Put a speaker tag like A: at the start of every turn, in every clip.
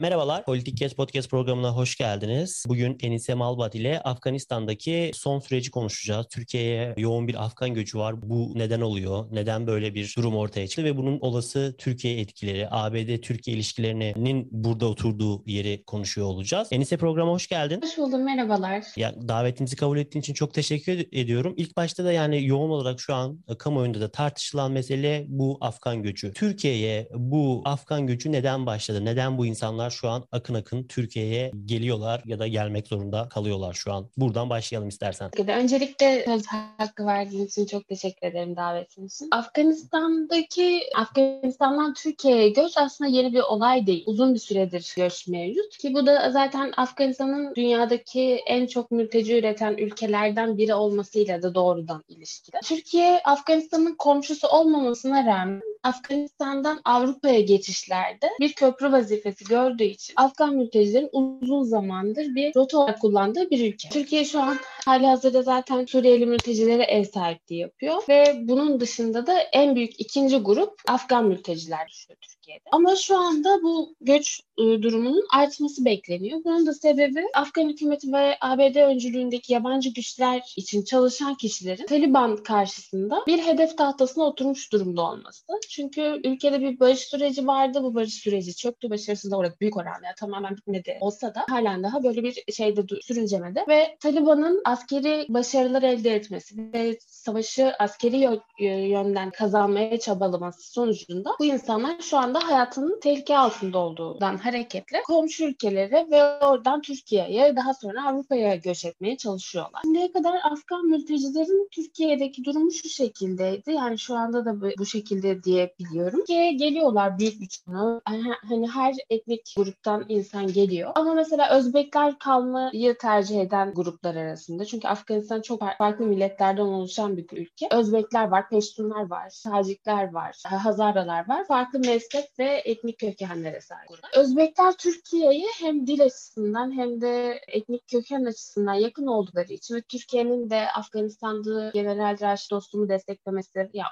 A: Merhabalar, Politik Kes Podcast programına hoş geldiniz. Bugün Enise Malbat ile Afganistan'daki son süreci konuşacağız. Türkiye'ye yoğun bir Afgan göçü var. Bu neden oluyor? Neden böyle bir durum ortaya çıktı? Ve bunun olası Türkiye etkileri, ABD-Türkiye ilişkilerinin burada oturduğu yeri konuşuyor olacağız. Enise programa hoş geldin.
B: Hoş buldum, merhabalar.
A: Ya, davetimizi kabul ettiğin için çok teşekkür ediyorum. İlk başta da yani yoğun olarak şu an kamuoyunda da tartışılan mesele bu Afgan göçü. Türkiye'ye bu Afgan göçü neden başladı? Neden bu insanlar insanlar şu an akın akın Türkiye'ye geliyorlar ya da gelmek zorunda kalıyorlar şu an. Buradan başlayalım istersen.
B: Öncelikle söz hakkı verdiğiniz için çok teşekkür ederim davetiniz için. Afganistan'daki Afganistan'dan Türkiye'ye göç aslında yeni bir olay değil. Uzun bir süredir göç mevcut ki bu da zaten Afganistan'ın dünyadaki en çok mülteci üreten ülkelerden biri olmasıyla da doğrudan ilişkili. Türkiye Afganistan'ın komşusu olmamasına rağmen Afganistan'dan Avrupa'ya geçişlerde bir köprü vazifesi gördüğü için Afgan mültecilerin uzun zamandır bir rota olarak kullandığı bir ülke. Türkiye şu an hali hazırda zaten Suriyeli mültecilere ev sahipliği yapıyor ve bunun dışında da en büyük ikinci grup Afgan mülteciler düşüyor Türkiye'de. Ama şu anda bu göç durumunun artması bekleniyor. Bunun da sebebi Afgan hükümeti ve ABD öncülüğündeki yabancı güçler için çalışan kişilerin Taliban karşısında bir hedef tahtasına oturmuş durumda olması. Çünkü ülkede bir barış süreci vardı. Bu barış süreci çöktü. Başarısız olarak büyük oranda yani tamamen bitmedi olsa da halen daha böyle bir şeyde sürüncemede. Ve Taliban'ın askeri başarılar elde etmesi ve savaşı askeri yönden kazanmaya çabalaması sonucunda bu insanlar şu anda hayatının tehlike altında olduğundan hareketle komşu ülkelere ve oradan Türkiye'ye daha sonra Avrupa'ya göç etmeye çalışıyorlar. Şimdiye kadar Afgan mültecilerin Türkiye'deki durumu şu şekildeydi. Yani şu anda da bu şekilde diye biliyorum. Türkiye'ye geliyorlar büyük bir çoğunluğu. Hani her etnik gruptan insan geliyor. Ama mesela Özbekler kalmayı tercih eden gruplar arasında. Çünkü Afganistan çok farklı milletlerden oluşan bir ülke. Özbekler var, Peştunlar var, Tacikler var, Hazaralar var. Farklı meslek ve etnik kökenlere sahip. Özbekler Türkiye'ye hem dil açısından hem de etnik köken açısından yakın oldukları için ve Türkiye'nin de Afganistan'da General Raşit Dostum'u desteklemesi, ya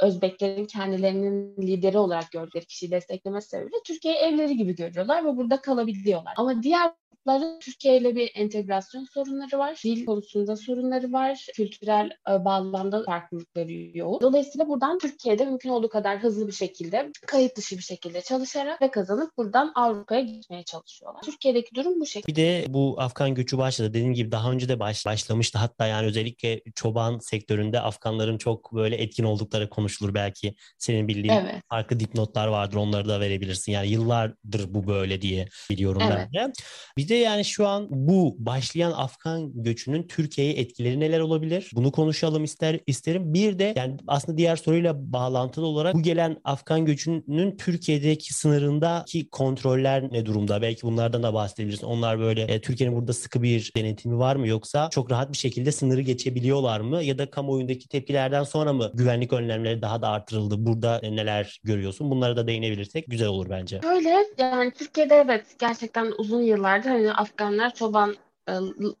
B: Özbeklerin kendilerinin lideri olarak gördükleri kişiyi desteklemesi sebebiyle Türkiye evleri gibi görüyorlar ve burada kalabiliyorlar. Ama diğer grupların Türkiye ile bir entegrasyon sorunları var. Dil konusunda sorunları var. Kültürel e, bağlamda farklılıkları yoğun. Dolayısıyla buradan Türkiye'de mümkün olduğu kadar hızlı bir şekilde kayıt dışı bir şekilde çalışarak ve kazanıp buradan Avrupa'ya gitmeye çalışıyorlar. Türkiye'deki durum bu şekilde.
A: Bir de bu Afgan göçü başladı. Dediğim gibi daha önce de baş, başlamıştı. Hatta yani özellikle çoban sektöründe Afganların çok böyle etkin oldukları konuşulur belki. Senin bildiğin evet. farklı dipnotlar vardır. Onları da verebilirsin. Yani yıllardır bu böyle diye biliyorum evet. ben de. Bir de yani şu an bu başlayan Afgan göçünün Türkiye'ye etkileri neler olabilir? Bunu konuşalım ister isterim. Bir de yani aslında diğer soruyla bağlantılı olarak bu gelen Afgan göçünün Türkiye'deki sınırındaki kontroller ne durumda? Belki bunlardan da bahsedebilirsin. Onlar böyle e, Türkiye'nin burada sıkı bir denetimi var mı yoksa çok rahat bir şekilde sınırı geçebiliyorlar mı? Ya da kamuoyundaki tepkilerden sonra mı güvenlik önlemleri daha da artırıldı? Burada e, neler görüyorsun? Bunlara da değinebilirsek güzel olur bence.
B: Öyle yani Türkiye'de evet gerçekten uzun yıllardır Afganlar çoban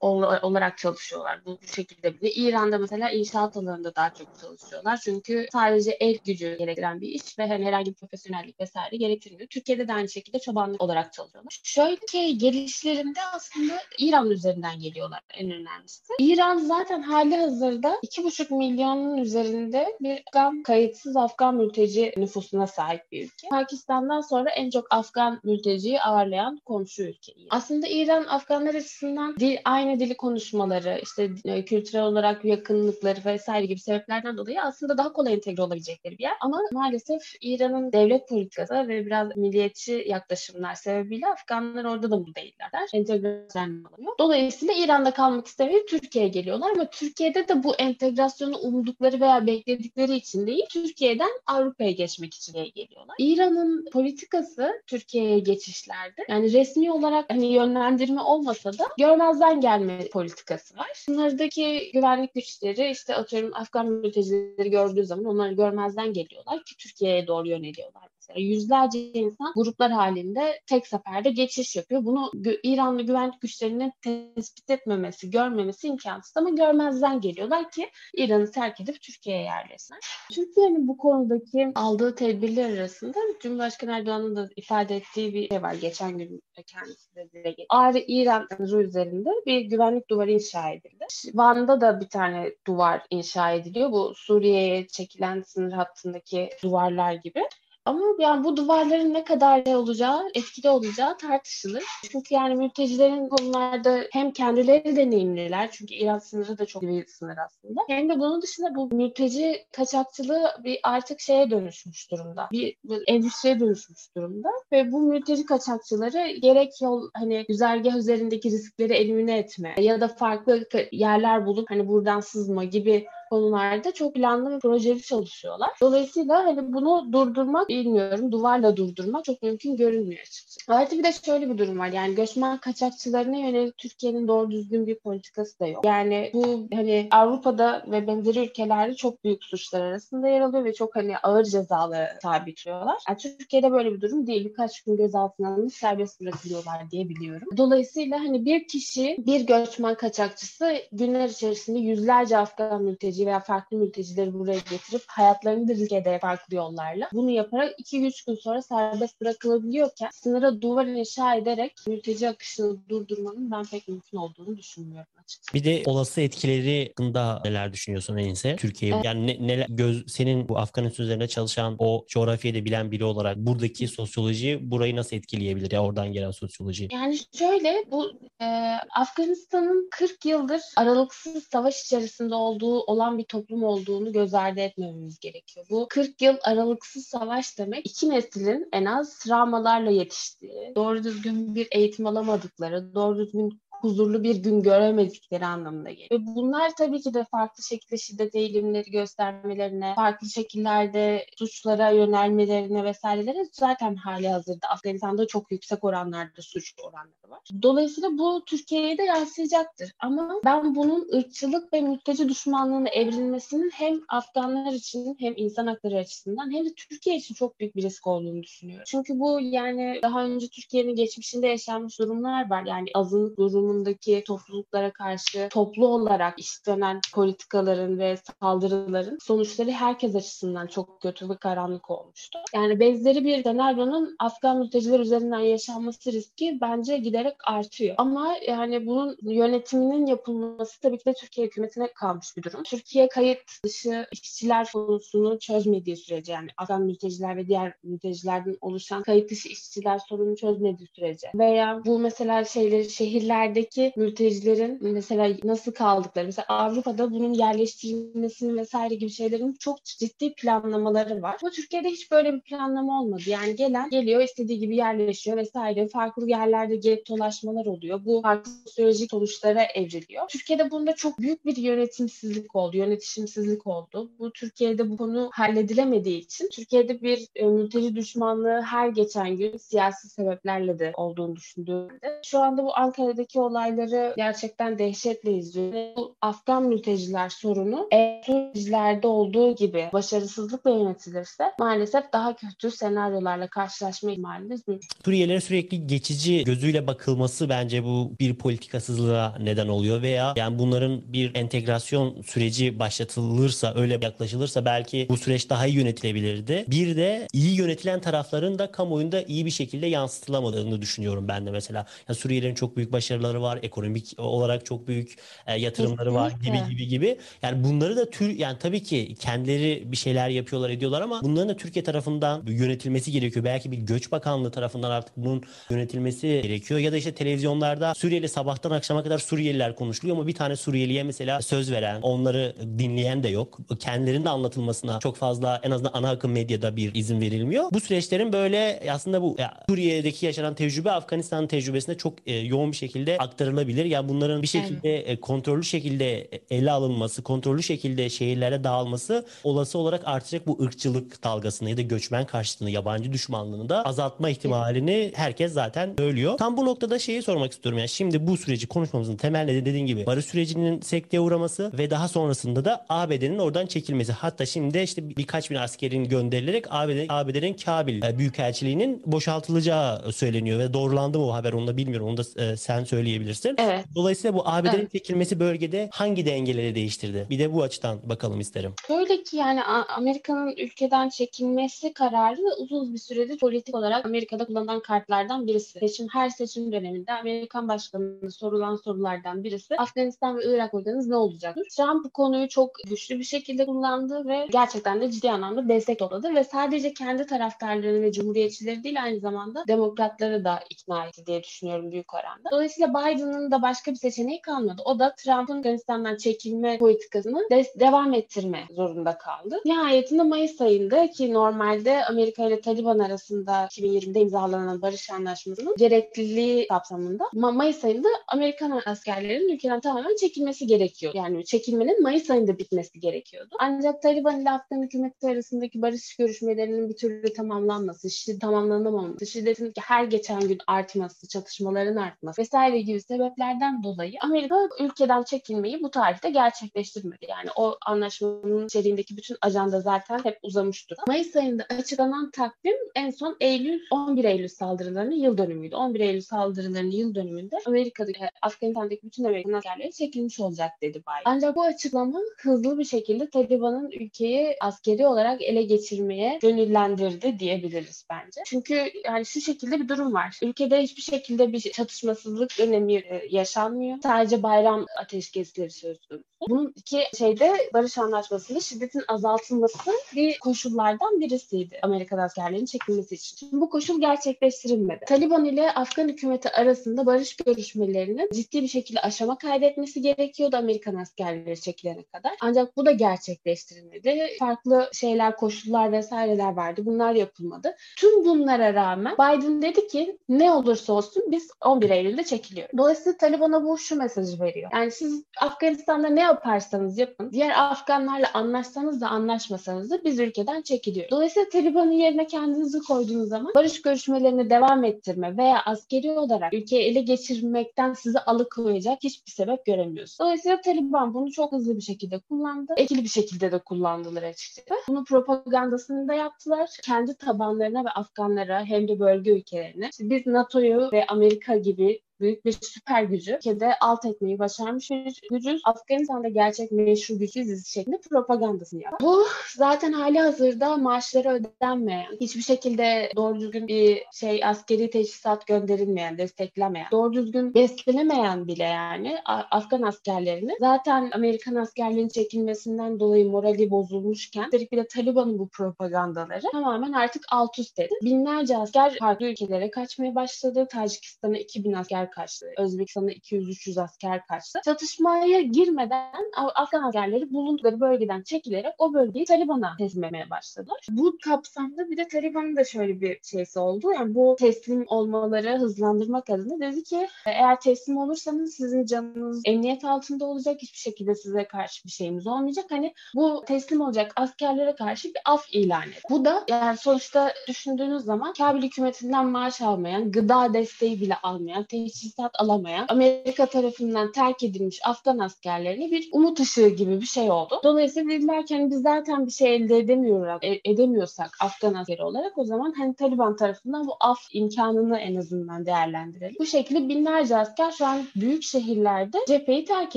B: olarak çalışıyorlar. Bu, şekilde bile. İran'da mesela inşaat alanında daha çok çalışıyorlar. Çünkü sadece el gücü gerektiren bir iş ve hani herhangi bir profesyonellik vesaire gerektirmiyor. Türkiye'de de aynı şekilde çobanlık olarak çalışıyorlar. Şöyle ki gelişlerinde aslında İran üzerinden geliyorlar en önemlisi. İran zaten hali hazırda 2,5 milyonun üzerinde bir Afgan, kayıtsız Afgan mülteci nüfusuna sahip bir ülke. Pakistan'dan sonra en çok Afgan mülteciyi ağırlayan komşu ülke. Aslında İran Afganlar açısından dil, aynı dili konuşmaları, işte e, kültürel olarak yakınlıkları vesaire gibi sebeplerden dolayı aslında daha kolay entegre olabilecekleri bir yer. Ama maalesef İran'ın devlet politikası ve biraz milliyetçi yaklaşımlar sebebiyle Afganlar orada da mutlu değiller. Entegrasyon alıyor. Dolayısıyla İran'da kalmak istemeyip Türkiye'ye geliyorlar ama Türkiye'de de bu entegrasyonu umdukları veya bekledikleri için değil, Türkiye'den Avrupa'ya geçmek için geliyorlar. İran'ın politikası Türkiye'ye geçişlerde yani resmi olarak hani yönlendirme olmasa da görmez görmezden gelme politikası var. Sınırdaki güvenlik güçleri işte atıyorum Afgan mültecileri gördüğü zaman onları görmezden geliyorlar ki Türkiye'ye doğru yöneliyorlar mesela. Yüzlerce insan gruplar halinde tek seferde geçiş yapıyor. Bunu İranlı güvenlik güçlerinin tespit etmemesi, görmemesi imkansız ama görmezden geliyorlar ki İran'ı terk edip Türkiye'ye yerleşsinler. Türkiye'nin bu konudaki aldığı tedbirler arasında Cumhurbaşkanı Erdoğan'ın da ifade ettiği bir şey var. Geçen gün kendisi de dile getirdi. Ağrı İran sınırı üzerinde bir güvenlik duvarı inşa edildi. Van'da da bir tane duvar inşa ediliyor. Bu Suriye'ye çekilen sınır hattındaki duvarlar gibi. Ama yani bu duvarların ne kadar ne olacağı, etkili olacağı tartışılır. Çünkü yani mültecilerin konularda hem kendileri deneyimliler. Çünkü İran sınırı da çok bir sınır aslında. Hem de bunun dışında bu mülteci kaçakçılığı bir artık şeye dönüşmüş durumda. Bir, bir endüstriye dönüşmüş durumda. Ve bu mülteci kaçakçıları gerek yol hani güzergah üzerindeki riskleri elimine etme ya da farklı yerler bulup hani buradan sızma gibi konularda çok planlı ve projeli çalışıyorlar. Dolayısıyla hani bunu durdurmak bilmiyorum. Duvarla durdurmak çok mümkün görünmüyor açıkçası. Artı bir de şöyle bir durum var. Yani göçmen kaçakçılarına yönelik Türkiye'nin doğru düzgün bir politikası da yok. Yani bu hani Avrupa'da ve benzeri ülkelerde çok büyük suçlar arasında yer alıyor ve çok hani ağır cezalı tabi tutuyorlar. Yani Türkiye'de böyle bir durum değil. Birkaç gün gözaltına alınıp serbest bırakılıyorlar diye biliyorum. Dolayısıyla hani bir kişi, bir göçmen kaçakçısı günler içerisinde yüzlerce Afgan mülteci veya farklı mültecileri buraya getirip hayatlarını da riske farklı yollarla bunu yaparak 2-3 gün sonra serbest bırakılabiliyorken sınıra duvar inşa ederek mülteci akışını durdurmanın ben pek mümkün olduğunu düşünmüyorum.
A: Bir de olası etkileri hakkında neler düşünüyorsun Enise? Türkiye evet. yani ne, ne, göz, senin bu Afganistan üzerinde çalışan o coğrafyayı da bilen biri olarak buradaki sosyoloji burayı nasıl etkileyebilir ya oradan gelen sosyoloji?
B: Yani şöyle bu e, Afganistan'ın 40 yıldır aralıksız savaş içerisinde olduğu olan bir toplum olduğunu göz ardı etmememiz gerekiyor. Bu 40 yıl aralıksız savaş demek iki neslin en az travmalarla yetiştiği, doğru düzgün bir eğitim alamadıkları, doğru düzgün huzurlu bir gün göremedikleri anlamına geliyor. Ve bunlar tabii ki de farklı şekilde şiddet eğilimleri göstermelerine, farklı şekillerde suçlara yönelmelerine vesairelere zaten hali hazırda Afganistan'da çok yüksek oranlarda suç oranları var. Dolayısıyla bu Türkiye'ye de yansıyacaktır. Ama ben bunun ırkçılık ve mülteci düşmanlığına evrilmesinin hem Afganlar için hem insan hakları açısından hem de Türkiye için çok büyük bir risk olduğunu düşünüyorum. Çünkü bu yani daha önce Türkiye'nin geçmişinde yaşanmış durumlar var. Yani azınlık durumu durumundaki topluluklara karşı toplu olarak işlenen politikaların ve saldırıların sonuçları herkes açısından çok kötü ve karanlık olmuştu. Yani benzeri bir senaryonun Afgan mülteciler üzerinden yaşanması riski bence giderek artıyor. Ama yani bunun yönetiminin yapılması tabii ki de Türkiye hükümetine kalmış bir durum. Türkiye kayıt dışı işçiler konusunu çözmediği sürece yani Afgan mülteciler ve diğer mültecilerden oluşan kayıt dışı işçiler sorunu çözmediği sürece veya bu mesela şeyleri şehirlerde ülkedeki mültecilerin mesela nasıl kaldıkları, mesela Avrupa'da bunun yerleştirilmesini vesaire gibi şeylerin çok ciddi planlamaları var. Ama Türkiye'de hiç böyle bir planlama olmadı. Yani gelen geliyor istediği gibi yerleşiyor vesaire. Farklı yerlerde gettolaşmalar oluyor. Bu farklı sosyolojik sonuçlara evriliyor. Türkiye'de bunda çok büyük bir yönetimsizlik oldu, yönetişimsizlik oldu. Bu Türkiye'de bu konu halledilemediği için Türkiye'de bir e, mülteci düşmanlığı her geçen gün siyasi sebeplerle de olduğunu düşündüğümde şu anda bu Ankara'daki olayları gerçekten dehşetle izliyor. Bu Afgan mülteciler sorunu mültecilerde olduğu gibi başarısızlıkla yönetilirse maalesef daha kötü senaryolarla karşılaşma ihtimalimiz mümkün.
A: Suriyelilere sürekli geçici gözüyle bakılması bence bu bir politikasızlığa neden oluyor veya yani bunların bir entegrasyon süreci başlatılırsa öyle yaklaşılırsa belki bu süreç daha iyi yönetilebilirdi. Bir de iyi yönetilen tarafların da kamuoyunda iyi bir şekilde yansıtılamadığını düşünüyorum ben de mesela. Yani Suriyelilerin çok büyük başarıları yatırımları var. Ekonomik olarak çok büyük e, yatırımları var gibi gibi gibi. Yani bunları da tür yani tabii ki kendileri bir şeyler yapıyorlar ediyorlar ama bunların da Türkiye tarafından yönetilmesi gerekiyor. Belki bir göç bakanlığı tarafından artık bunun yönetilmesi gerekiyor. Ya da işte televizyonlarda Suriyeli sabahtan akşama kadar Suriyeliler konuşuluyor ama bir tane Suriyeliye mesela söz veren, onları dinleyen de yok. Kendilerinin de anlatılmasına çok fazla en azından ana akım medyada bir izin verilmiyor. Bu süreçlerin böyle aslında bu ya, Suriye'deki yaşanan tecrübe Afganistan tecrübesinde çok e, yoğun bir şekilde aktarılabilir. Yani bunların bir şekilde evet. Kontrollü şekilde ele alınması, kontrollü şekilde şehirlere dağılması olası olarak artacak bu ırkçılık dalgasını ya da göçmen karşıtını, yabancı düşmanlığını da azaltma ihtimalini herkes zaten söylüyor. Tam bu noktada şeyi sormak istiyorum. Yani şimdi bu süreci konuşmamızın temel nedeni dediğin gibi barış sürecinin sekteye uğraması ve daha sonrasında da ABD'nin oradan çekilmesi. Hatta şimdi işte birkaç bin askerin gönderilerek ABD, ABD'nin Kabil e, Büyükelçiliğinin boşaltılacağı söyleniyor ve doğrulandı mı o haber onu da bilmiyorum. Onu da e, sen söyleyebilirsin. Evet. Dolayısıyla bu ABD'nin evet. çekilmesi bölgede hangi dengeleri değiştirdi? Bir de bu açıdan bakalım isterim.
B: Şöyle ki yani Amerika'nın ülkeden çekilmesi kararı uzun bir süredir politik olarak Amerika'da kullanılan kartlardan birisi. Seçim her seçim döneminde Amerikan başkanına sorulan sorulardan birisi Afganistan ve Irak organınız ne olacaktır? Trump bu konuyu çok güçlü bir şekilde kullandı ve gerçekten de ciddi anlamda destek topladı ve sadece kendi taraftarlarını ve cumhuriyetçileri değil aynı zamanda demokratları da ikna etti diye düşünüyorum büyük oranda. Dolayısıyla Biden'ın da başka bir seçeneği kalmadı. O da Trump'ın Afganistan'dan çekilme politikasını de- devam ettirme zorunda kaldı. Nihayetinde Mayıs ayında ki normalde Amerika ile Taliban arasında 2020'de imzalanan barış anlaşmasının gerekliliği kapsamında Ma- Mayıs ayında Amerikan askerlerin ülkeden tamamen çekilmesi gerekiyor. Yani çekilmenin Mayıs ayında bitmesi gerekiyordu. Ancak Taliban ile Afgan hükümeti arasındaki barış görüşmelerinin bir türlü tamamlanması, şiddet tamamlanamaması, şiddetin her geçen gün artması, çatışmaların artması vesaire gibi sebeplerden dolayı Amerika ülkeden çekilmeyi bu tarihte gerçekleştirmedi. Yani o anlaşmanın içeriğindeki bütün ajanda zaten hep uzamıştır. Mayıs ayında açıklanan takvim en son Eylül 11 Eylül saldırılarının yıl dönümüydü. 11 Eylül saldırılarının yıl dönümünde Amerika'daki Afganistan'daki bütün Amerikan askerleri çekilmiş olacak dedi Biden. Ancak bu açıklama hızlı bir şekilde Taliban'ın ülkeyi askeri olarak ele geçirmeye gönüllendirdi diyebiliriz bence. Çünkü yani şu şekilde bir durum var. Ülkede hiçbir şekilde bir çatışmasızlık önemi e, yaşanmıyor. Sadece bayram ateşkesleri söz konusu. Bunun iki şeyde barış anlaşmasında şiddetin azaltılması bir koşullardan birisiydi Amerikan askerlerinin çekilmesi için. Şimdi bu koşul gerçekleştirilmedi. Taliban ile Afgan hükümeti arasında barış görüşmelerinin ciddi bir şekilde aşama kaydetmesi gerekiyordu Amerikan askerleri çekilene kadar. Ancak bu da gerçekleştirilmedi. Farklı şeyler, koşullar vesaireler vardı. Bunlar yapılmadı. Tüm bunlara rağmen Biden dedi ki ne olursa olsun biz 11 Eylül'de çekiliyor. Dolayısıyla Taliban'a bu şu mesajı veriyor. Yani siz Afganistan'da ne yaparsanız yapın, diğer Afganlarla anlaşsanız da anlaşmasanız da biz ülkeden çekiliyor. Dolayısıyla Taliban'ın yerine kendinizi koyduğunuz zaman barış görüşmelerini devam ettirme veya askeri olarak ülkeyi ele geçirmekten sizi alıkoyacak hiçbir sebep göremiyoruz. Dolayısıyla Taliban bunu çok hızlı bir şekilde kullandı. Etkili bir şekilde de kullandılar açıkçası. Bunu propagandasını da yaptılar. Kendi tabanlarına ve Afganlara hem de bölge ülkelerine. İşte biz NATO'yu ve Amerika gibi büyük bir süper gücü ülkede alt etmeyi başarmış bir gücüz. Afganistan'da gerçek meşru güçüz şeklinde propagandasını yapar. Bu zaten hali hazırda maaşları ödenmeyen, hiçbir şekilde doğru düzgün bir şey askeri teçhizat gönderilmeyen, desteklemeyen, doğru düzgün beslenemeyen bile yani Afgan askerlerini zaten Amerikan askerlerinin çekilmesinden dolayı morali bozulmuşken üstelik bir de Taliban'ın bu propagandaları tamamen artık alt üst dedi. Binlerce asker farklı ülkelere kaçmaya başladı. Tacikistan'a 2000 asker kaçtı. Özbekistan'da 200-300 asker kaçtı. Çatışmaya girmeden Afgan askerleri bulundukları bölgeden çekilerek o bölgeyi Taliban'a teslim etmeye başladılar. Bu kapsamda bir de Taliban'ın da şöyle bir şeysi oldu. Yani bu teslim olmaları hızlandırmak adına dedi ki eğer teslim olursanız sizin canınız emniyet altında olacak. Hiçbir şekilde size karşı bir şeyimiz olmayacak. Hani bu teslim olacak askerlere karşı bir af ilan etti. Bu da yani sonuçta düşündüğünüz zaman Kabil hükümetinden maaş almayan, gıda desteği bile almayan, tehdit teçhizat alamayan Amerika tarafından terk edilmiş Afgan askerlerine bir umut ışığı gibi bir şey oldu. Dolayısıyla dediler ki hani biz zaten bir şey elde edemiyoruz, e, edemiyorsak Afgan askeri olarak o zaman hani Taliban tarafından bu af imkanını en azından değerlendirelim. Bu şekilde binlerce asker şu an büyük şehirlerde cepheyi terk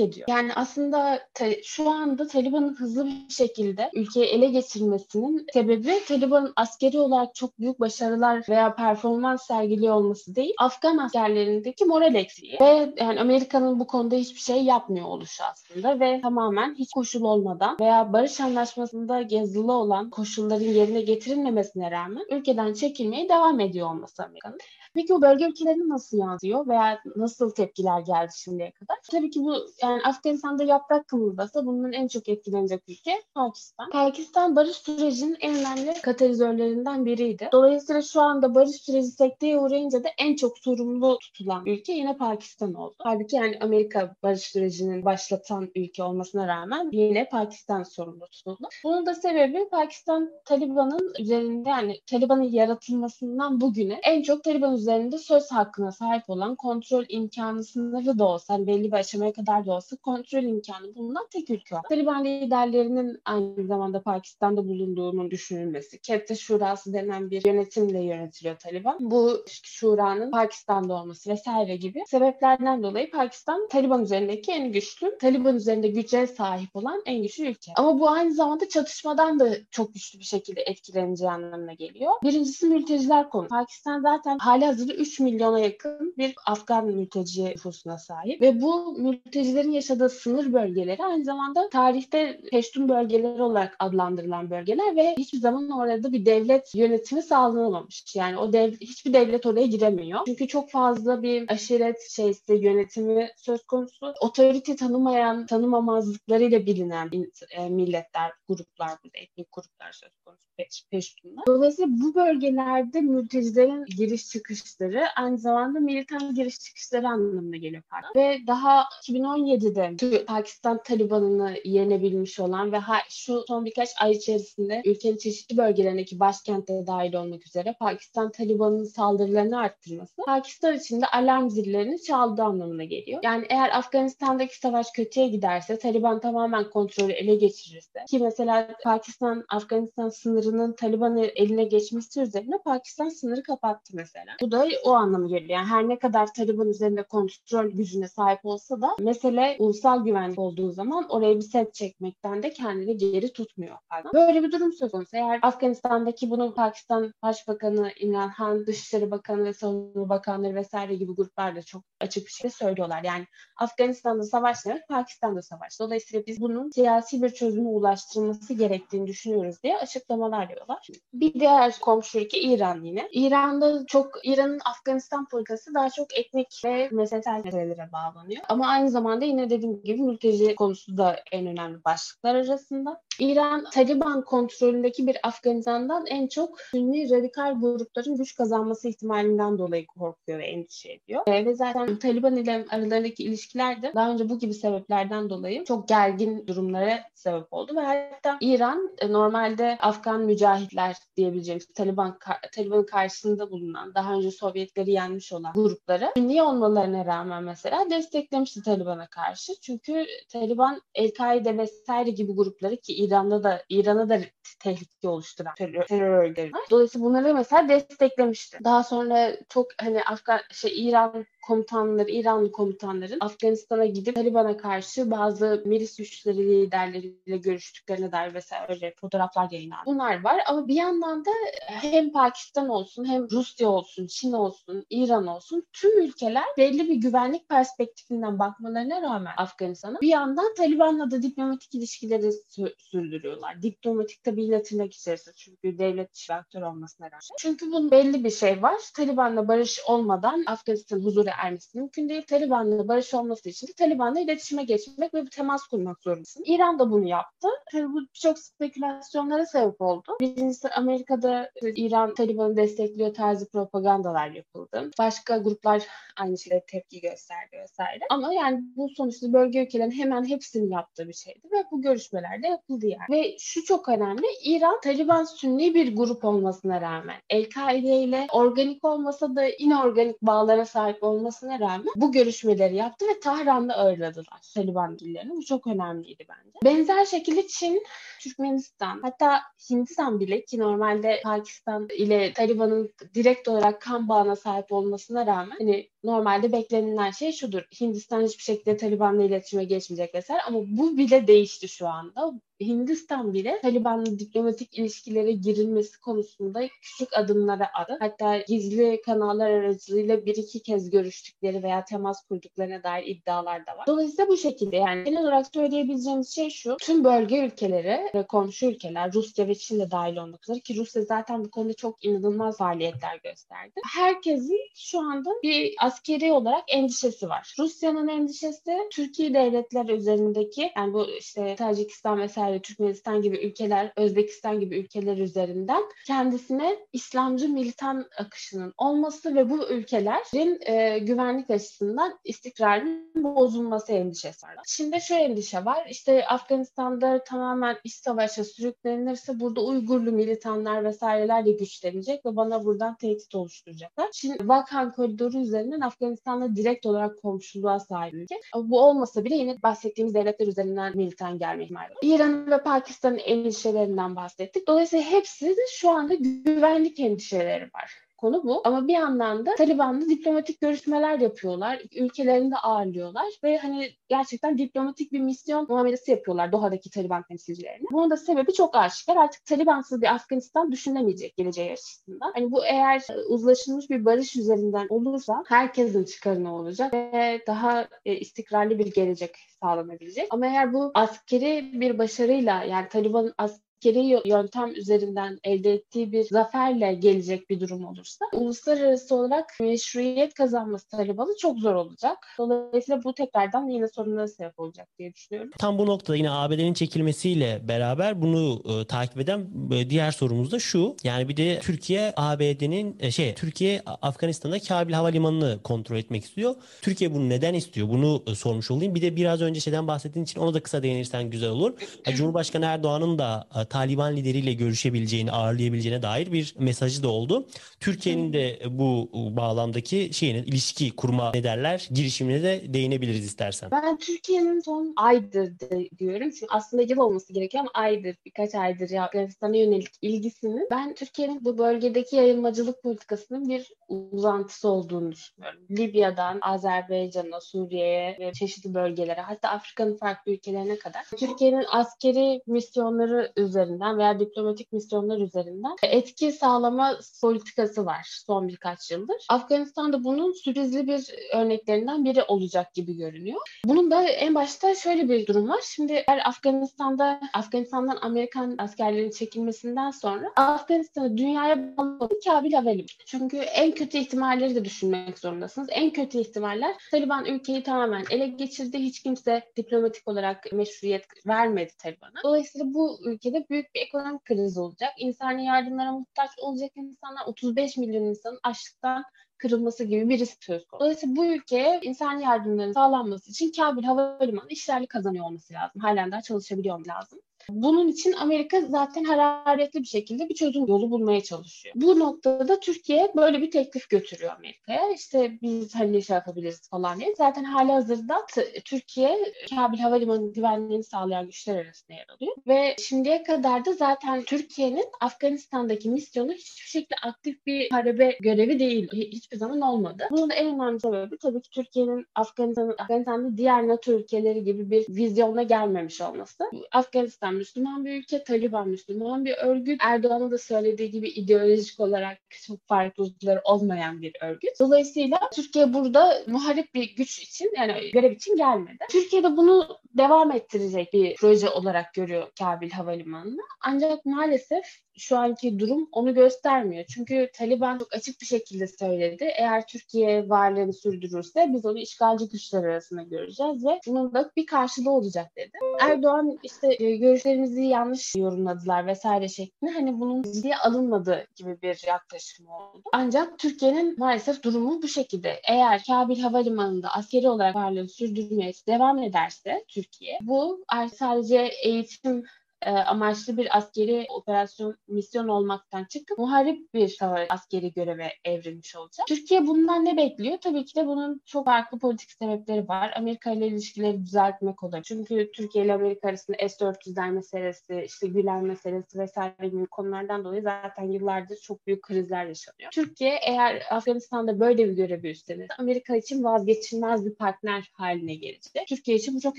B: ediyor. Yani aslında şu anda Taliban'ın hızlı bir şekilde ülkeyi ele geçirmesinin sebebi Taliban'ın askeri olarak çok büyük başarılar veya performans sergiliyor olması değil. Afgan askerlerindeki moral eksiği ve yani Amerika'nın bu konuda hiçbir şey yapmıyor oluşu aslında ve tamamen hiç koşul olmadan veya barış anlaşmasında yazılı olan koşulların yerine getirilmemesine rağmen ülkeden çekilmeye devam ediyor olması Amerika'nın. Peki o bölge ülkelerine nasıl yansıyor veya nasıl tepkiler geldi şimdiye kadar? Tabii ki bu yani Afganistan'da yaprak kımıldasa bunun en çok etkilenecek ülke Pakistan. Pakistan barış sürecinin en önemli katalizörlerinden biriydi. Dolayısıyla şu anda barış süreci sekteye uğrayınca da en çok sorumlu tutulan ülke yine Pakistan oldu. Halbuki yani Amerika barış sürecinin başlatan ülke olmasına rağmen yine Pakistan sorumlu tutuldu. Bunun da sebebi Pakistan Taliban'ın üzerinde yani Taliban'ın yaratılmasından bugüne en çok Taliban üzerinde söz hakkına sahip olan kontrol imkanı sınırı da olsa hani belli bir aşamaya kadar da olsa kontrol imkanı bulunan tek ülke. Taliban liderlerinin aynı zamanda Pakistan'da bulunduğunun düşünülmesi. Kette Şurası denen bir yönetimle yönetiliyor Taliban. Bu şuranın Pakistan'da olması vesaire gibi sebeplerden dolayı Pakistan Taliban üzerindeki en güçlü, Taliban üzerinde güce sahip olan en güçlü ülke. Ama bu aynı zamanda çatışmadan da çok güçlü bir şekilde etkileneceği anlamına geliyor. Birincisi mülteciler konu. Pakistan zaten hali hazırda 3 milyona yakın bir Afgan mülteci nüfusuna sahip ve bu mültecilerin yaşadığı sınır bölgeleri aynı zamanda tarihte Peştun bölgeleri olarak adlandırılan bölgeler ve hiçbir zaman orada bir devlet yönetimi sağlanamamış. Yani o dev, hiçbir devlet oraya giremiyor. Çünkü çok fazla bir aşiret şeysi yönetimi söz konusu. Otorite tanımayan, tanımamazlıklarıyla bilinen e, milletler, gruplar burada, etnik gruplar söz konusu peş, Peştunlar. Dolayısıyla bu bölgelerde mültecilerin giriş çıkışları aynı zamanda militan giriş çıkışları anlamına geliyor. Pardon. Ve daha 2017'de Pakistan Taliban'ını yenebilmiş olan ve şu son birkaç ay içerisinde ülkenin çeşitli bölgelerindeki başkente dahil olmak üzere Pakistan Taliban'ın saldırılarını arttırması Pakistan için de alarm zillerini çaldığı anlamına geliyor. Yani eğer Afganistan'daki savaş kötüye giderse, Taliban tamamen kontrolü ele geçirirse ki mesela Pakistan Afganistan sınırının Taliban'ın eline geçmesi üzerine Pakistan sınırı kapattı mesela. Bu da o anlamı geliyor. Yani her ne kadar Taliban üzerinde kontrol gücüne sahip olsa da mesele ulusal güvenlik olduğu zaman oraya bir set çekmekten de kendini geri tutmuyor. Pardon. Böyle bir durum söz konusu. Eğer Afganistan'daki bunu Pakistan Başbakanı İmran Han, Dışişleri Bakanı ve Savunma Bakanları vesaire gibi gruplar da çok açık bir şekilde söylüyorlar. Yani Afganistan'da savaş demek Pakistan'da savaş. Dolayısıyla biz bunun siyasi bir çözüme ulaştırılması gerektiğini düşünüyoruz diye açıklamalar yapıyorlar. Bir diğer komşu ülke İran yine. İran'da çok İran'ın Afganistan politikası daha çok etnik ve meselesel meselelere bağlanıyor. Ama aynı zamanda yine dediğim gibi mülteci konusu da en önemli başlıklar arasında. İran, Taliban kontrolündeki bir Afganistan'dan en çok Sünni radikal grupların güç kazanması ihtimalinden dolayı korkuyor ve endişe ediyor. E, ve zaten Taliban ile aralarındaki ilişkiler de daha önce bu gibi sebeplerden dolayı çok gergin durumlara sebep oldu ve hatta İran e, normalde Afgan mücahitler diyebileceğimiz Taliban Taliban'ın karşısında bulunan daha önce Sovyetleri yenmiş olan grupları Sünni olmalarına rağmen mesela desteklemişti Taliban'a karşı. Çünkü Taliban El-Kaide vesaire gibi grupları ki İran'da da İran'a da tehlike oluşturan terör, örgütleri. Dolayısıyla bunları mesela desteklemişti. Daha sonra çok hani Afgan şey İran down komutanları, İranlı komutanların Afganistan'a gidip Taliban'a karşı bazı milis güçleri liderleriyle görüştüklerine dair vesaire öyle fotoğraflar yayınlandı. Bunlar var ama bir yandan da hem Pakistan olsun hem Rusya olsun, Çin olsun, İran olsun tüm ülkeler belli bir güvenlik perspektifinden bakmalarına rağmen Afganistan'a bir yandan Taliban'la da diplomatik ilişkileri sü- sürdürüyorlar. Diplomatik tabii yine içerisinde çünkü devlet dışı aktör olmasına rağmen. Çünkü bunun belli bir şey var. Taliban'la barış olmadan Afganistan huzura ermesi mümkün değil. Taliban'la barış olması için de Taliban'la iletişime geçmek ve bir temas kurmak zorundasın. İran da bunu yaptı. Tabii bu birçok spekülasyonlara sebep oldu. Birincisi Amerika'da İran Taliban'ı destekliyor tarzı propagandalar yapıldı. Başka gruplar aynı şekilde tepki gösterdi vesaire. Ama yani bu sonuçta bölge ülkelerin hemen hepsinin yaptığı bir şeydi ve bu görüşmelerde yapıldı yani. Ve şu çok önemli. İran Taliban sünni bir grup olmasına rağmen El-Kaide ile organik olmasa da inorganik bağlara sahip olmasına rağmen bu görüşmeleri yaptı ve Tahran'da ağırladılar Taliban dillerini. Bu çok önemliydi bence. Benzer şekilde Çin, Türkmenistan hatta Hindistan bile ki normalde Pakistan ile Taliban'ın direkt olarak kan bağına sahip olmasına rağmen hani normalde beklenilen şey şudur. Hindistan hiçbir şekilde Taliban'la iletişime geçmeyecek vesaire ama bu bile değişti şu anda. Hindistan bile Taliban'la diplomatik ilişkilere girilmesi konusunda küçük adımlara attı. Hatta gizli kanallar aracılığıyla bir iki kez görüştükleri veya temas kurduklarına dair iddialar da var. Dolayısıyla bu şekilde yani genel olarak söyleyebileceğimiz şey şu. Tüm bölge ülkeleri ve komşu ülkeler Rusya ve Çin de dahil olmak üzere ki Rusya zaten bu konuda çok inanılmaz faaliyetler gösterdi. Herkesin şu anda bir askeri olarak endişesi var. Rusya'nın endişesi Türkiye devletler üzerindeki yani bu işte Tacikistan vesaire Türkmenistan gibi ülkeler, Özbekistan gibi ülkeler üzerinden kendisine İslamcı militan akışının olması ve bu ülkelerin e, güvenlik açısından istikrarının bozulması endişesi var. Şimdi şu endişe var. İşte Afganistan'da tamamen iç savaşa sürüklenirse burada Uygurlu militanlar vesaireler de güçlenecek ve bana buradan tehdit oluşturacaklar. Şimdi Balkan koridoru üzerinden Afganistan'la direkt olarak komşuluğa sahip ülke. Bu olmasa bile yine bahsettiğimiz devletler üzerinden militan gelme ihtimali. İran ve Pakistan'ın endişelerinden bahsettik. Dolayısıyla hepsi de şu anda güvenlik endişeleri var konu bu. Ama bir yandan da Taliban'la diplomatik görüşmeler yapıyorlar. Ülkelerinde ağırlıyorlar ve hani gerçekten diplomatik bir misyon muamelesi yapıyorlar Doha'daki Taliban temsilcilerine. Bunun da sebebi çok aşikar. Artık Talibansız bir Afganistan düşünemeyecek geleceği açısından. Hani bu eğer uzlaşılmış bir barış üzerinden olursa herkesin çıkarına olacak ve daha e, istikrarlı bir gelecek sağlanabilecek. Ama eğer bu askeri bir başarıyla yani Taliban'ın as askeri yöntem üzerinden elde ettiği bir zaferle gelecek bir durum olursa uluslararası olarak meşruiyet kazanması Taliban'ın çok zor olacak. Dolayısıyla bu tekrardan yine sorunlara sebep olacak diye düşünüyorum.
A: Tam bu noktada yine ABD'nin çekilmesiyle beraber bunu e, takip eden e, diğer sorumuz da şu. Yani bir de Türkiye ABD'nin e, şey Türkiye Afganistan'da Kabil Havalimanı'nı kontrol etmek istiyor. Türkiye bunu neden istiyor? Bunu e, sormuş olayım. Bir de biraz önce şeyden bahsettiğin için onu da kısa değinirsen güzel olur. Cumhurbaşkanı Erdoğan'ın da e, Taliban lideriyle görüşebileceğini, ağırlayabileceğine dair bir mesajı da oldu. Türkiye'nin de bu bağlamdaki şeyinin ilişki kurma ne derler girişimine de değinebiliriz istersen.
B: Ben Türkiye'nin son aydır diyorum. Çünkü aslında yıl olması gerekiyor ama aydır, birkaç aydır ya Afganistan'a yönelik ilgisinin ben Türkiye'nin bu bölgedeki yayılmacılık politikasının bir uzantısı olduğunu düşünüyorum. Libya'dan Azerbaycan'a, Suriye'ye ve çeşitli bölgelere hatta Afrika'nın farklı ülkelerine kadar Türkiye'nin askeri misyonları üzerinde üzerinden veya diplomatik misyonlar üzerinden etki sağlama politikası var son birkaç yıldır. Afganistan'da bunun sürprizli bir örneklerinden biri olacak gibi görünüyor. Bunun da en başta şöyle bir durum var. Şimdi eğer Afganistan'da Afganistan'dan Amerikan askerlerin çekilmesinden sonra Afganistan'ı dünyaya bağlı Kabil Havalimanı. Çünkü en kötü ihtimalleri de düşünmek zorundasınız. En kötü ihtimaller Taliban ülkeyi tamamen ele geçirdi. Hiç kimse diplomatik olarak meşruiyet vermedi Taliban'a. Dolayısıyla bu ülkede büyük bir ekonomik kriz olacak. İnsani yardımlara muhtaç olacak insanlar 35 milyon insanın açlıktan kırılması gibi bir risk söz konusu. Dolayısıyla bu ülkeye insan yardımların sağlanması için Kabil Havalimanı işlerli kazanıyor olması lazım. Halen daha çalışabiliyor lazım. Bunun için Amerika zaten hararetli bir şekilde bir çözüm yolu bulmaya çalışıyor. Bu noktada Türkiye böyle bir teklif götürüyor Amerika'ya. İşte biz hani şey yapabiliriz falan diye. Zaten hali hazırda Türkiye Kabil Havalimanı güvenliğini sağlayan güçler arasında yer alıyor. Ve şimdiye kadar da zaten Türkiye'nin Afganistan'daki misyonu hiçbir şekilde aktif bir harebe görevi değil. Hiçbir zaman olmadı. Bunun en önemli sebebi tabii ki Türkiye'nin Afganistan, Afganistan'da diğer NATO ülkeleri gibi bir vizyona gelmemiş olması. Afganistan Müslüman bir ülke, Taliban Müslüman bir örgüt. Erdoğan'ın da söylediği gibi ideolojik olarak çok farklılıkları olmayan bir örgüt. Dolayısıyla Türkiye burada muharip bir güç için yani görev için gelmedi. Türkiye de bunu devam ettirecek bir proje olarak görüyor Kabil Havalimanı'nı. Ancak maalesef şu anki durum onu göstermiyor. Çünkü Taliban çok açık bir şekilde söyledi. Eğer Türkiye varlığını sürdürürse biz onu işgalci güçler arasında göreceğiz ve bunun da bir karşılığı olacak dedi. Erdoğan işte e, görüşlerimizi yanlış yorumladılar vesaire şeklinde hani bunun ciddiye alınmadığı gibi bir yaklaşım oldu. Ancak Türkiye'nin maalesef durumu bu şekilde. Eğer Kabil Havalimanı'nda askeri olarak varlığını sürdürmeye devam ederse Türkiye bu sadece eğitim e, amaçlı bir askeri operasyon misyon olmaktan çıkıp muharip bir savaş askeri göreve evrilmiş olacak. Türkiye bundan ne bekliyor? Tabii ki de bunun çok farklı politik sebepleri var. Amerika ile ilişkileri düzeltmek olabilir. Çünkü Türkiye ile Amerika arasında S-400'ler meselesi, işte Gülen meselesi vesaire gibi konulardan dolayı zaten yıllardır çok büyük krizler yaşanıyor. Türkiye eğer Afganistan'da böyle bir görevi üstlenirse Amerika için vazgeçilmez bir partner haline gelecek. Türkiye için bu çok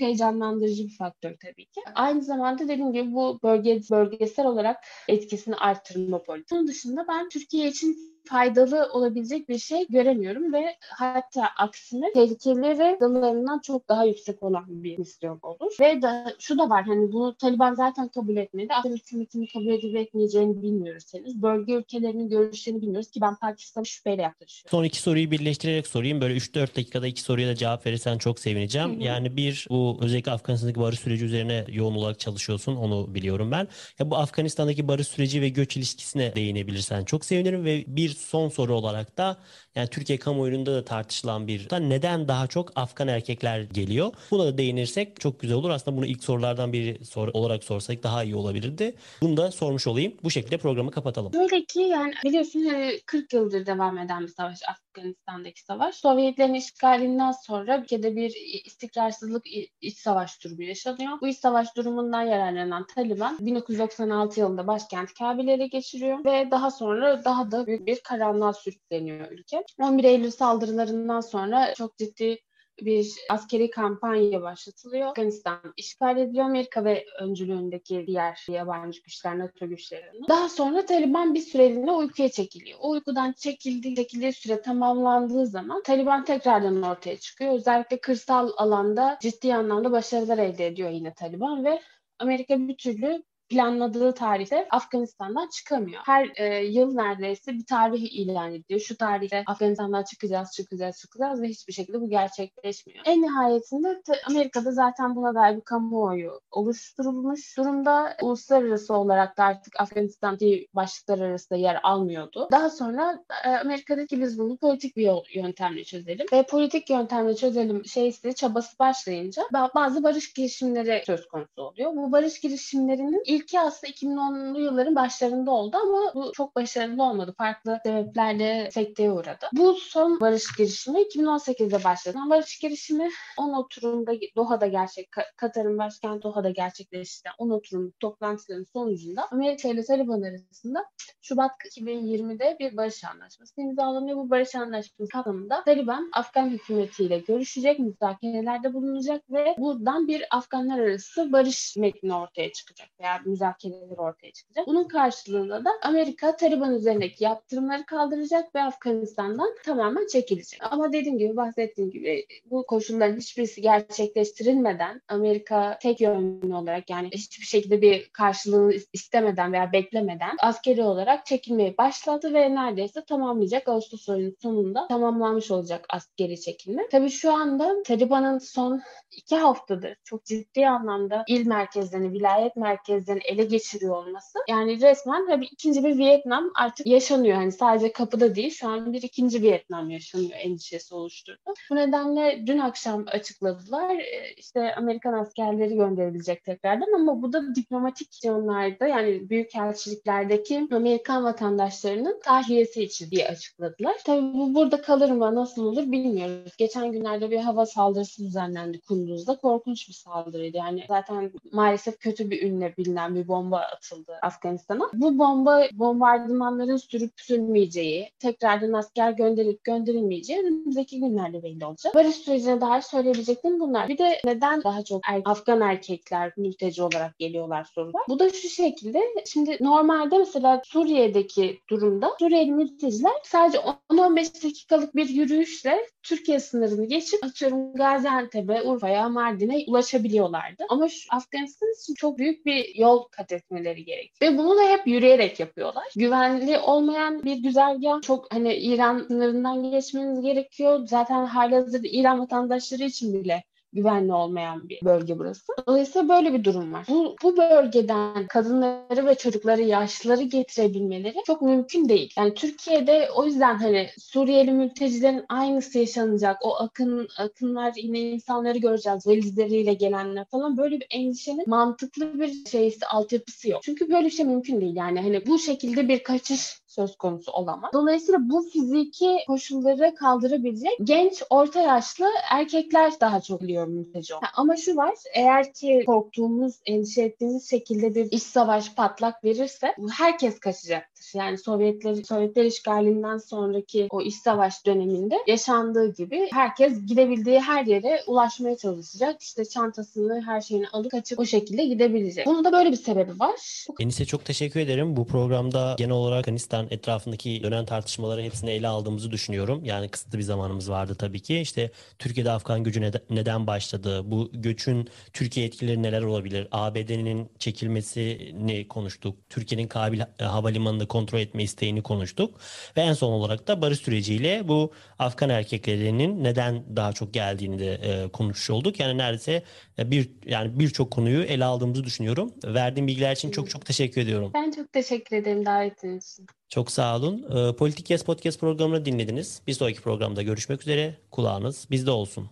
B: heyecanlandırıcı bir faktör tabii ki. Aynı zamanda dediğim gibi bu bölge bölgesel olarak etkisini arttırma politikası. Bunun dışında ben Türkiye için faydalı olabilecek bir şey göremiyorum ve hatta aksine tehlikeli ve dalarından çok daha yüksek olan bir misyon olur. Ve da, şu da var hani bunu Taliban zaten kabul etmedi. Afgan hükümetinin kabul edip etmeyeceğini bilmiyoruz henüz. Bölge ülkelerinin görüşlerini bilmiyoruz ki ben Pakistan'ı şüpheyle yaklaşıyorum.
A: Son iki soruyu birleştirerek sorayım. Böyle 3-4 dakikada iki soruya da cevap verirsen çok sevineceğim. Hı hı. Yani bir bu özellikle Afganistan'daki barış süreci üzerine yoğun olarak çalışıyorsun. Onu biliyorum ben. Ya bu Afganistan'daki barış süreci ve göç ilişkisine değinebilirsen çok sevinirim ve bir son soru olarak da yani Türkiye kamuoyunda da tartışılan bir neden daha çok Afgan erkekler geliyor? Buna da değinirsek çok güzel olur. Aslında bunu ilk sorulardan biri sor olarak sorsak daha iyi olabilirdi. Bunu da sormuş olayım. Bu şekilde programı kapatalım.
B: Böyle ki yani biliyorsun 40 yıldır devam eden bir savaş Afganistan'daki savaş. Sovyetlerin işgalinden sonra ülkede bir istikrarsızlık iç savaş durumu yaşanıyor. Bu iç savaş durumundan yararlanan Taliban 1996 yılında başkent Kabil'e ele geçiriyor ve daha sonra daha da büyük bir karanlığa sürükleniyor ülke. 11 Eylül saldırılarından sonra çok ciddi bir askeri kampanya başlatılıyor. Afganistan işgal ediliyor Amerika ve öncülüğündeki diğer yabancı güçler, NATO güçlerinin. Daha sonra Taliban bir süreliğine uykuya çekiliyor. O uykudan çekildiği, çekildiği süre tamamlandığı zaman Taliban tekrardan ortaya çıkıyor. Özellikle kırsal alanda ciddi anlamda başarılar elde ediyor yine Taliban ve Amerika bir türlü planladığı tarihte Afganistan'dan çıkamıyor. Her e, yıl neredeyse bir tarih ilan ediyor. Şu tarihte Afganistan'dan çıkacağız, çıkacağız, çıkacağız ve hiçbir şekilde bu gerçekleşmiyor. En nihayetinde Amerika'da zaten buna dair bir kamuoyu oluşturulmuş durumda. Uluslararası olarak da artık Afganistan'daki başlıklar arasında yer almıyordu. Daha sonra e, Amerika'daki biz bunu politik bir yol, yöntemle çözelim ve politik yöntemle çözelim şeysi çabası başlayınca bazı barış girişimleri söz konusu oluyor. Bu barış girişimlerinin ilki aslında 2010'lu yılların başlarında oldu ama bu çok başarılı olmadı. Farklı sebeplerle sekteye uğradı. Bu son barış girişimi 2018'de başladı. Barış girişimi 10 oturumda Doha'da gerçek Katar'ın başkenti Doha'da gerçekleşti. 10 oturum toplantıların sonucunda Amerika ile Taliban arasında Şubat 2020'de bir barış anlaşması imzalanıyor. Bu barış anlaşması kapsamında Taliban Afgan hükümetiyle görüşecek, müzakerelerde bulunacak ve buradan bir Afganlar arası barış metni ortaya çıkacak veya müzakereler ortaya çıkacak. Bunun karşılığında da Amerika Taliban üzerindeki yaptırımları kaldıracak ve Afganistan'dan tamamen çekilecek. Ama dediğim gibi bahsettiğim gibi bu koşulların hiçbirisi gerçekleştirilmeden Amerika tek yönlü olarak yani hiçbir şekilde bir karşılığını istemeden veya beklemeden askeri olarak çekilmeye başladı ve neredeyse tamamlayacak. Ağustos ayının sonunda tamamlanmış olacak askeri çekilme. Tabii şu anda Taliban'ın son iki haftadır çok ciddi anlamda il merkezlerini, vilayet merkezlerini ülkelerini ele geçiriyor olması yani resmen tabii ikinci bir Vietnam artık yaşanıyor. Hani sadece kapıda değil şu an bir ikinci Vietnam yaşanıyor endişesi oluşturdu. Bu nedenle dün akşam açıkladılar e, işte Amerikan askerleri gönderilecek tekrardan ama bu da diplomatik misyonlarda yani büyük elçiliklerdeki Amerikan vatandaşlarının tahliyesi için diye açıkladılar. Tabii bu burada kalır mı nasıl olur bilmiyoruz. Geçen günlerde bir hava saldırısı düzenlendi Kunduz'da. Korkunç bir saldırıydı. Yani zaten maalesef kötü bir ünle bilinen üzerinden bir bomba atıldı Afganistan'a. Bu bomba bombardımanların sürüp sürmeyeceği, tekrardan asker gönderip gönderilmeyeceği önümüzdeki günlerde belli olacak. Barış sürecine dair söyleyebileceklerim bunlar. Bir de neden daha çok er Afgan erkekler mülteci olarak geliyorlar sorular. Bu da şu şekilde. Şimdi normalde mesela Suriye'deki durumda Suriyeli mülteciler sadece 10-15 dakikalık bir yürüyüşle Türkiye sınırını geçip atıyorum Gaziantep'e, Urfa'ya, Mardin'e ulaşabiliyorlardı. Ama şu Afganistan için çok büyük bir yol kat etmeleri gerekiyor. Ve bunu da hep yürüyerek yapıyorlar. Güvenli olmayan bir güzergah çok hani İran sınırından geçmeniz gerekiyor. Zaten halihazırda İran vatandaşları için bile güvenli olmayan bir bölge burası. Dolayısıyla böyle bir durum var. Bu, bu bölgeden kadınları ve çocukları, yaşlıları getirebilmeleri çok mümkün değil. Yani Türkiye'de o yüzden hani Suriyeli mültecilerin aynısı yaşanacak. O akın akınlar yine insanları göreceğiz. Valizleriyle gelenler falan böyle bir endişenin mantıklı bir şeysi, altyapısı yok. Çünkü böyle bir şey mümkün değil. Yani hani bu şekilde bir kaçış söz konusu olamaz. Dolayısıyla bu fiziki koşulları kaldırabilecek genç, orta yaşlı erkekler daha çok biliyor mülteci. Ama şu var, eğer ki korktuğumuz, endişe ettiğimiz şekilde bir iç savaş patlak verirse herkes kaçacaktır. Yani Sovyetler, Sovyetler işgalinden sonraki o iç savaş döneminde yaşandığı gibi herkes gidebildiği her yere ulaşmaya çalışacak. İşte çantasını, her şeyini alıp kaçıp o şekilde gidebilecek. Bunun da böyle bir sebebi var.
A: Enise çok teşekkür ederim. Bu programda genel olarak Afganistan Afgan etrafındaki dönen tartışmaları hepsini ele aldığımızı düşünüyorum. Yani kısıtlı bir zamanımız vardı tabii ki. İşte Türkiye'de Afgan gücü neden başladı? Bu göçün Türkiye etkileri neler olabilir? ABD'nin çekilmesini konuştuk. Türkiye'nin Kabil Havalimanı'nı kontrol etme isteğini konuştuk. Ve en son olarak da barış süreciyle bu Afgan erkeklerinin neden daha çok geldiğini de e, konuşmuş olduk. Yani neredeyse bir yani birçok konuyu ele aldığımızı düşünüyorum. Verdiğim bilgiler için çok çok teşekkür ediyorum.
B: Ben çok teşekkür ederim davetiniz için.
A: Çok sağ olun. E, Politik Yes Podcast programını dinlediniz. Bir sonraki programda görüşmek üzere. Kulağınız bizde olsun.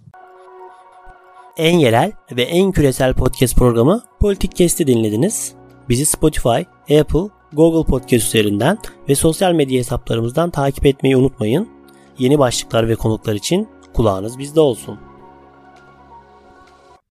A: En yerel ve en küresel podcast programı Politik Kesti dinlediniz. Bizi Spotify, Apple, Google Podcast üzerinden ve sosyal medya hesaplarımızdan takip etmeyi unutmayın. Yeni başlıklar ve konuklar için kulağınız bizde olsun.